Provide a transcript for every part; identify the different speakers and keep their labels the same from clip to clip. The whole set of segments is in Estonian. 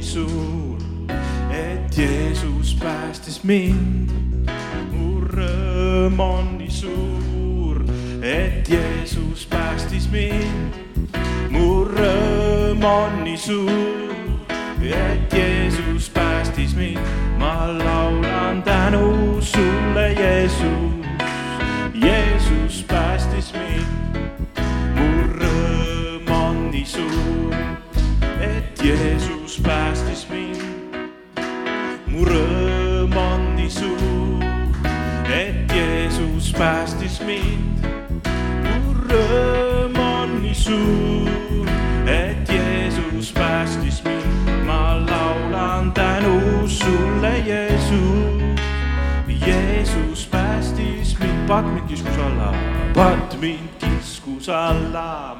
Speaker 1: nii suur, et Jeesus päästis mind. mu rõõm on nii suur, et Jeesus päästis mind. mu rõõm on nii suur, et Jeesus päästis mind. ma laulan tänu sulle, Jeesus. Jeesus päästis mind. mu rõõm on nii suur, et Jeesus päästis mind. mu rõõm on nii suur, et Jeesus päästis mind. mu rõõm on nii suur, et Jeesus päästis mind. ma laulan tänu sulle, Jeesus. Jeesus päästis mind, patt mind kiskus alla, patt mind kiskus alla,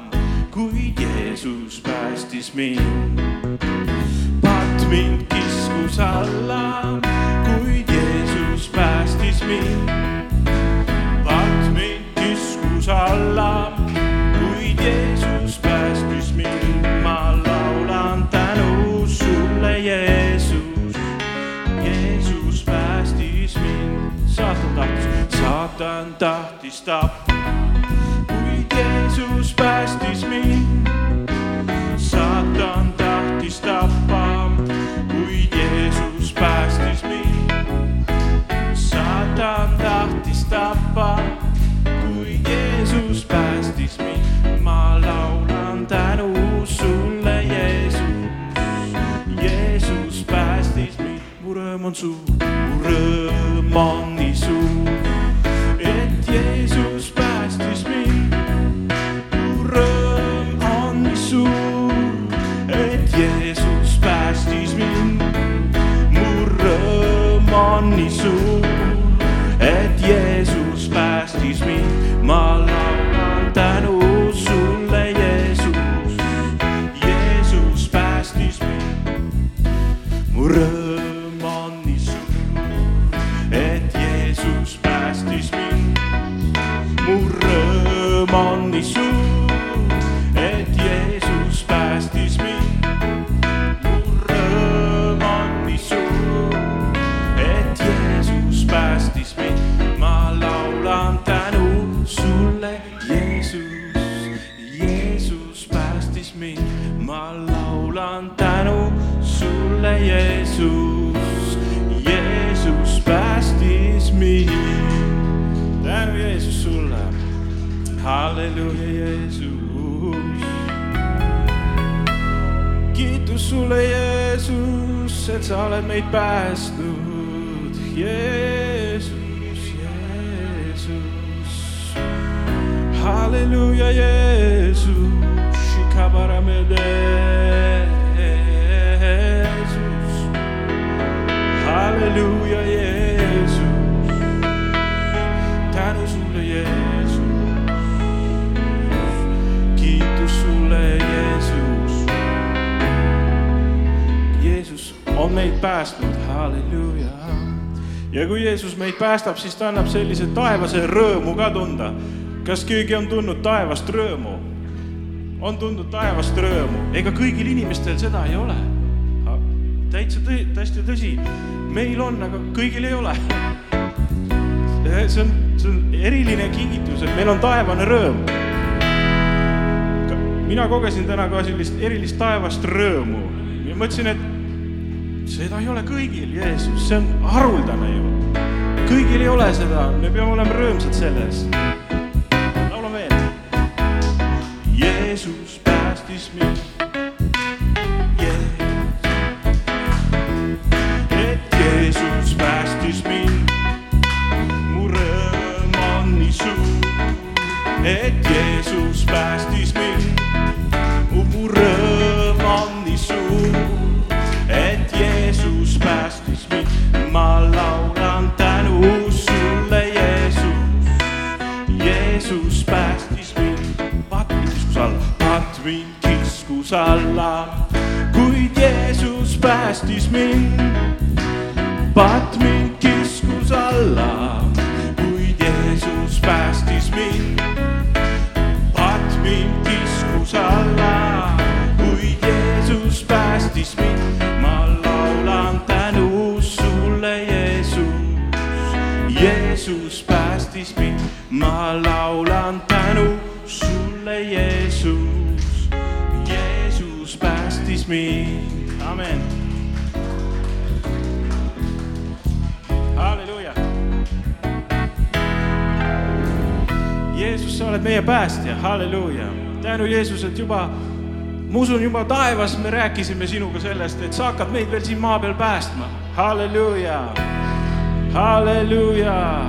Speaker 1: kuid Jeesus päästis mind. Mind kiskus alla, kuid Jeesus päästis mind. patt mind kiskus alla, kuid Jeesus päästis mind. ma laulan tänu sulle, Jeesus. Jeesus päästis mind, saatan tahtis, saatan tahtis tappa, kuid Jeesus päästis mind. Päästis mind. mu rõõm on nii halleluuja, Jeesus. kiitus sulle, Jeesus, et sa oled meid päästnud. Jeesus, Jeesus. halleluuja, Jeesus. Jeesus. halleluuja, Jeesus. On meid päästnud, halleluuja. ja kui Jeesus meid päästab, siis ta annab sellise taevase rõõmu ka tunda. kas keegi on tundnud taevast rõõmu? on tundnud taevast rõõmu, ega kõigil inimestel seda ei ole. täitsa tõi-, täiesti tõsi, meil on, aga kõigil ei ole. see on, see on eriline kingitus, et meil on taevane rõõm. mina kogesin täna ka sellist erilist taevast rõõmu ja mõtlesin, et seda ei ole kõigil, Jeesus, see on haruldane ju. kõigil ei ole seda, me peame olema rõõmsad selles. laulame veel. Jeesus päästis mind. et Jeesus päästis mind. mu rõõm on nii suur, et Jeesus päästis mind. Päästis mind. patt mind kiskus alla, sa oled meie päästja, halleluuja. tänu Jeesus, et juba, ma usun juba taevas me rääkisime sinuga sellest, et sa hakkad meid veel siin maa peal päästma, halleluuja, halleluuja.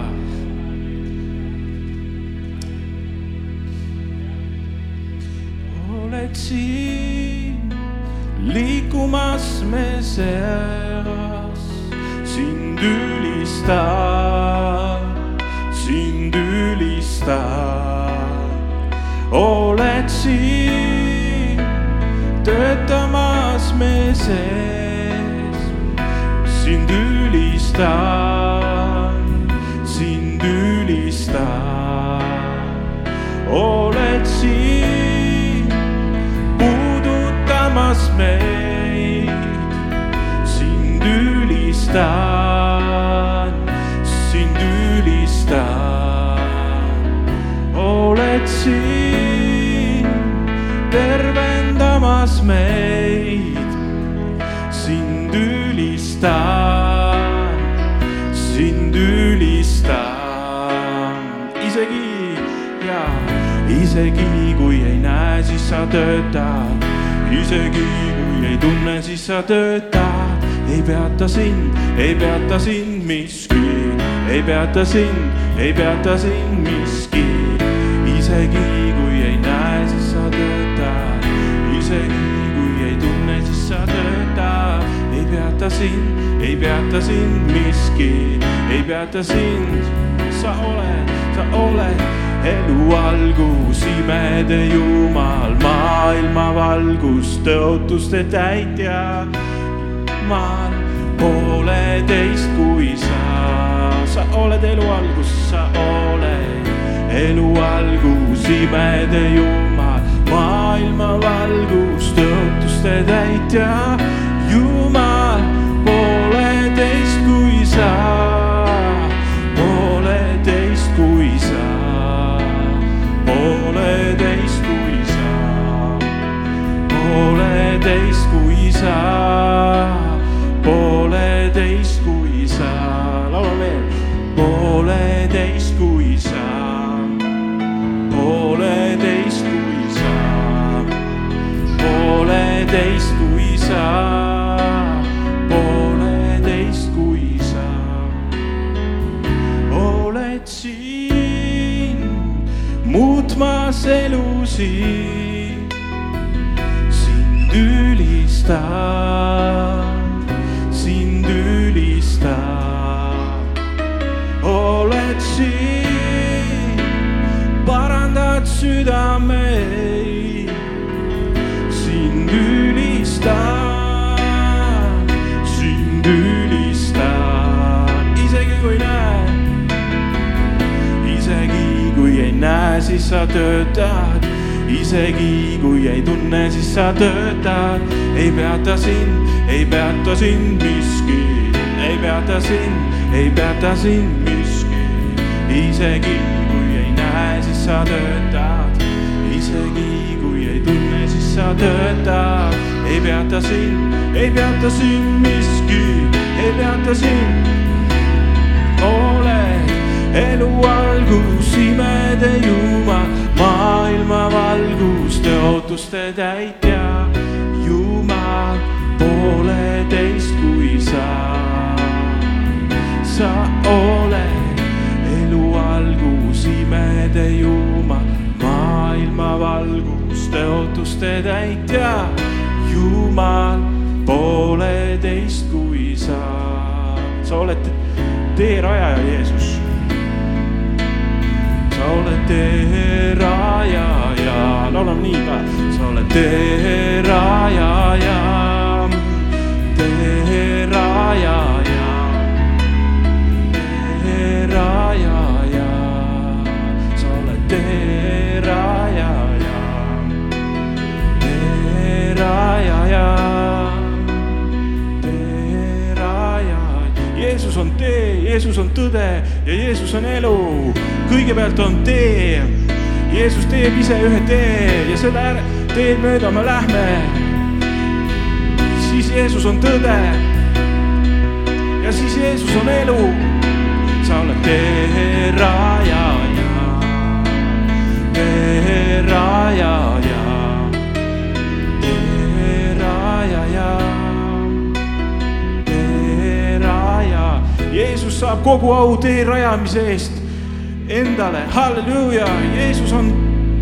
Speaker 1: Oled siin liikumas me seas, sind ülistan, oled siin töötamas me sees, sind ülistan, sind ülistan. oled siin puudutamas meid, sind ülistan, sind ülistan. oled siin tervendamas meid, sind ülistan, sind ülistan, isegi ja isegi kui ei näe, siis sa töötad, isegi kui ei tunne, siis sa töötad, ei peata sind, ei peata sind miski, ei peata sind, ei peata sind miski, isegi sind, ei peata sind miski, ei peata sind, sa oled, sa oled elu algus, imede Jumal, maailma valgus, tõotuste täitja. maal pooleteist, kui sa, sa oled elu algus, sa oled elu algus, imede Jumal, maailma valgus, tõotuste täitja. Jumal, muutmas elusid, sind ülistan, sind ülistan. oled siin, parandad südameid, siis sa töötad, isegi kui ei tunne, siis sa töötad, ei peata sind, ei peata sind miski, ei peata sind, ei peata sind miski, isegi kui ei näe, siis sa töötad, isegi kui ei tunne, siis sa töötad, ei peata sind, ei peata sind miski, ei peata sind. Oled elu algus, imede teerajaja, Jeesus. sa oled teerajaja, laulame nii ka, sa oled teerajaja, teerajaja, on tee, Jeesus on tõde ja Jeesus on elu. kõigepealt on tee. Jeesus teeb ise ühe tee ja selle teed mööda me lähme. siis Jeesus on tõde. ja siis Jeesus on elu. sa oled tee rajaja, tee rajaja, saab kogu au tee rajamise eest endale, halleluuja, Jeesus on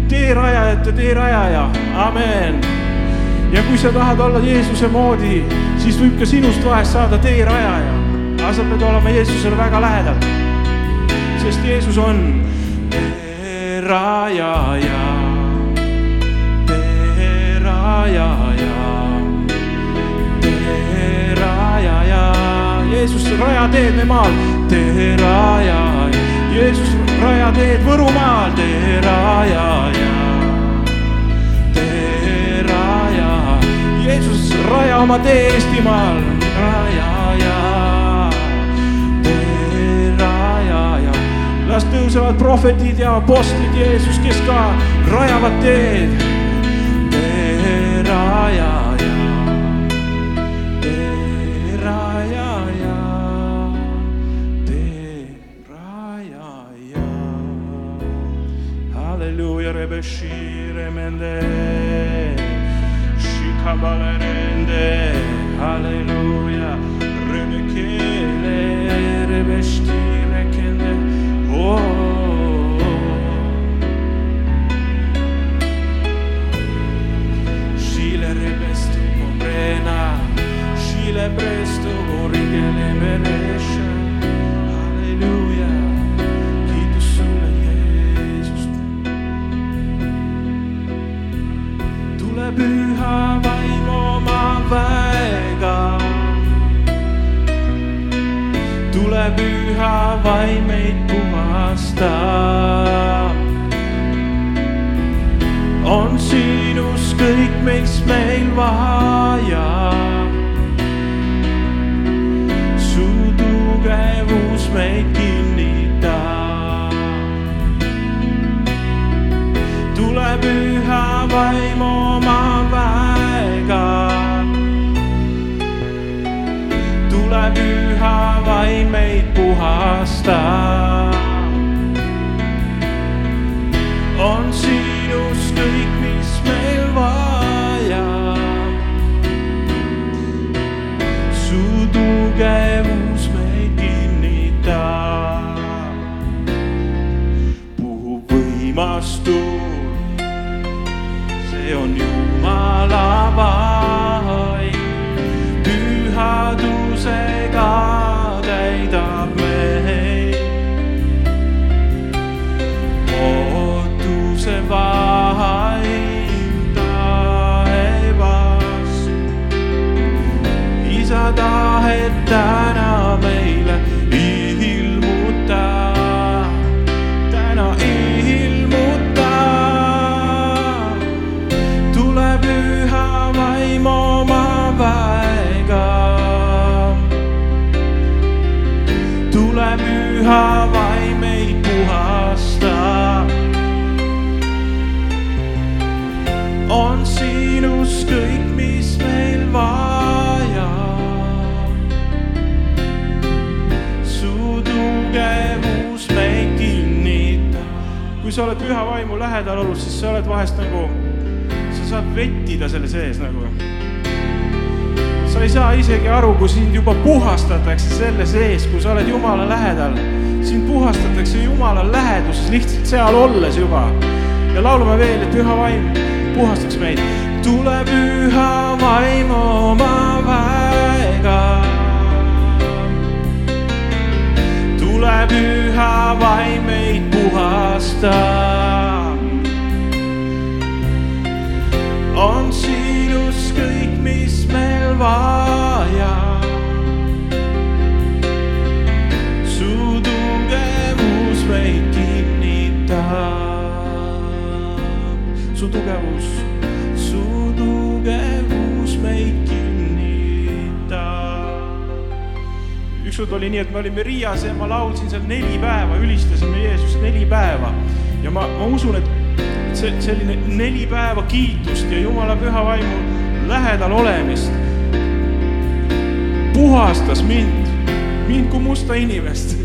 Speaker 1: teerajajate teerajaja, amen. ja kui sa tahad olla Jeesuse moodi, siis võib ka sinust vahest saada teerajaja, aga sa pead olema Jeesusele väga lähedal. sest Jeesus on teerajaja, teerajaja, teerajaja Jeesus, raja teed me maal, tee raja. Jeesus, raja teed Võrumaal, tee raja ja tee raja. Jeesus, raja oma tee Eestimaal, raja ja tee raja ja las tõusevad prohvetid ja apostlid, Jeesus, kes ka rajavad teed, tee raja shiremende shikabalerende haleluya rebekele rebeşte on sinus kõik, mis meil vaja. su tugevus meid kinnitab. tule püha vaim oma tule püha vaim meid puhasta. Tahet täna meile ilmuta, täna ilmuta. tule püha vaim oma väega tule püha tugevus meid kinnitab. kui sa oled püha vaimu lähedal olnud, siis sa oled vahest nagu, sa saad vettida selle sees nagu sa ei saa isegi aru, kui sind juba puhastatakse selle sees, kui sa oled Jumala lähedal. sind puhastatakse Jumala läheduses lihtsalt seal olles juba. ja laulame veel, et püha vaim puhastaks meid. tule püha vaim oma tule püha vaim meid puhastab. Ükskord oli nii, et me olime Riias ja ma laulsin seal neli päeva, ülistasime Jeesust neli päeva ja ma, ma usun, et see selline neli päeva kiitust ja Jumala püha vaimu lähedal olemist puhastas mind, mind kui musta inimest.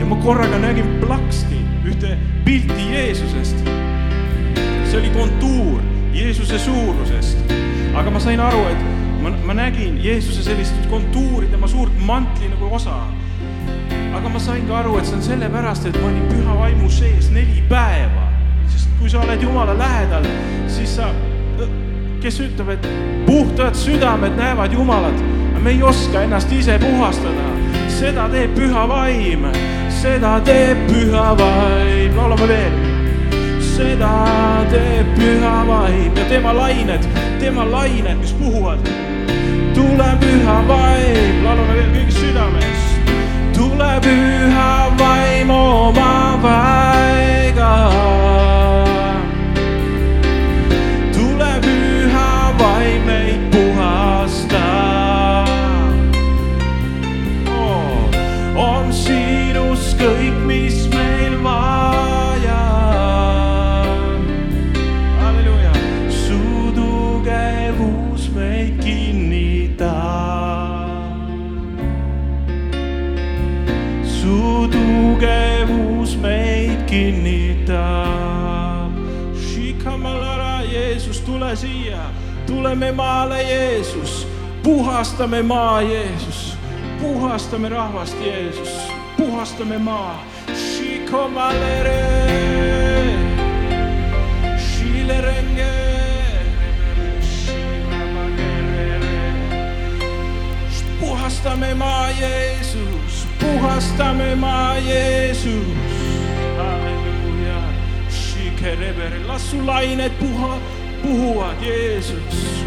Speaker 1: ja ma korraga nägin plaksti ühte pilti Jeesusest. see oli kontuur Jeesuse suurusest, aga ma sain aru, et ma, ma nägin Jeesuse sellist kontuuri, tema suurt mantli nagu osa. aga ma sain ka aru, et see on sellepärast, et ma olin püha vaimu sees neli päeva, sest kui sa oled Jumala lähedal, siis sa, kes ütleb, et puhtad südamed näevad Jumalat, me ei oska ennast ise puhastada, seda teeb püha vaim, seda teeb püha vaim, laulame veel. Seda teeb püha vaim. Ja tema lained, tema lained, mis puhuvad. Tule püha vaim, laulame veel kõigis südames. tule püha vaim oma vaiga. Tuleme maale, Jeesus, puhastame maa, Jeesus, puhastame rahvast, Jeesus, puhastame maa. Shikomalere. Shilerenge. puhastame maa, Jeesus, puhastame maa, Jeesus. halleluuja. Shikerebere, las su lained puha, puhuvad, Jeesus. Shikerebere,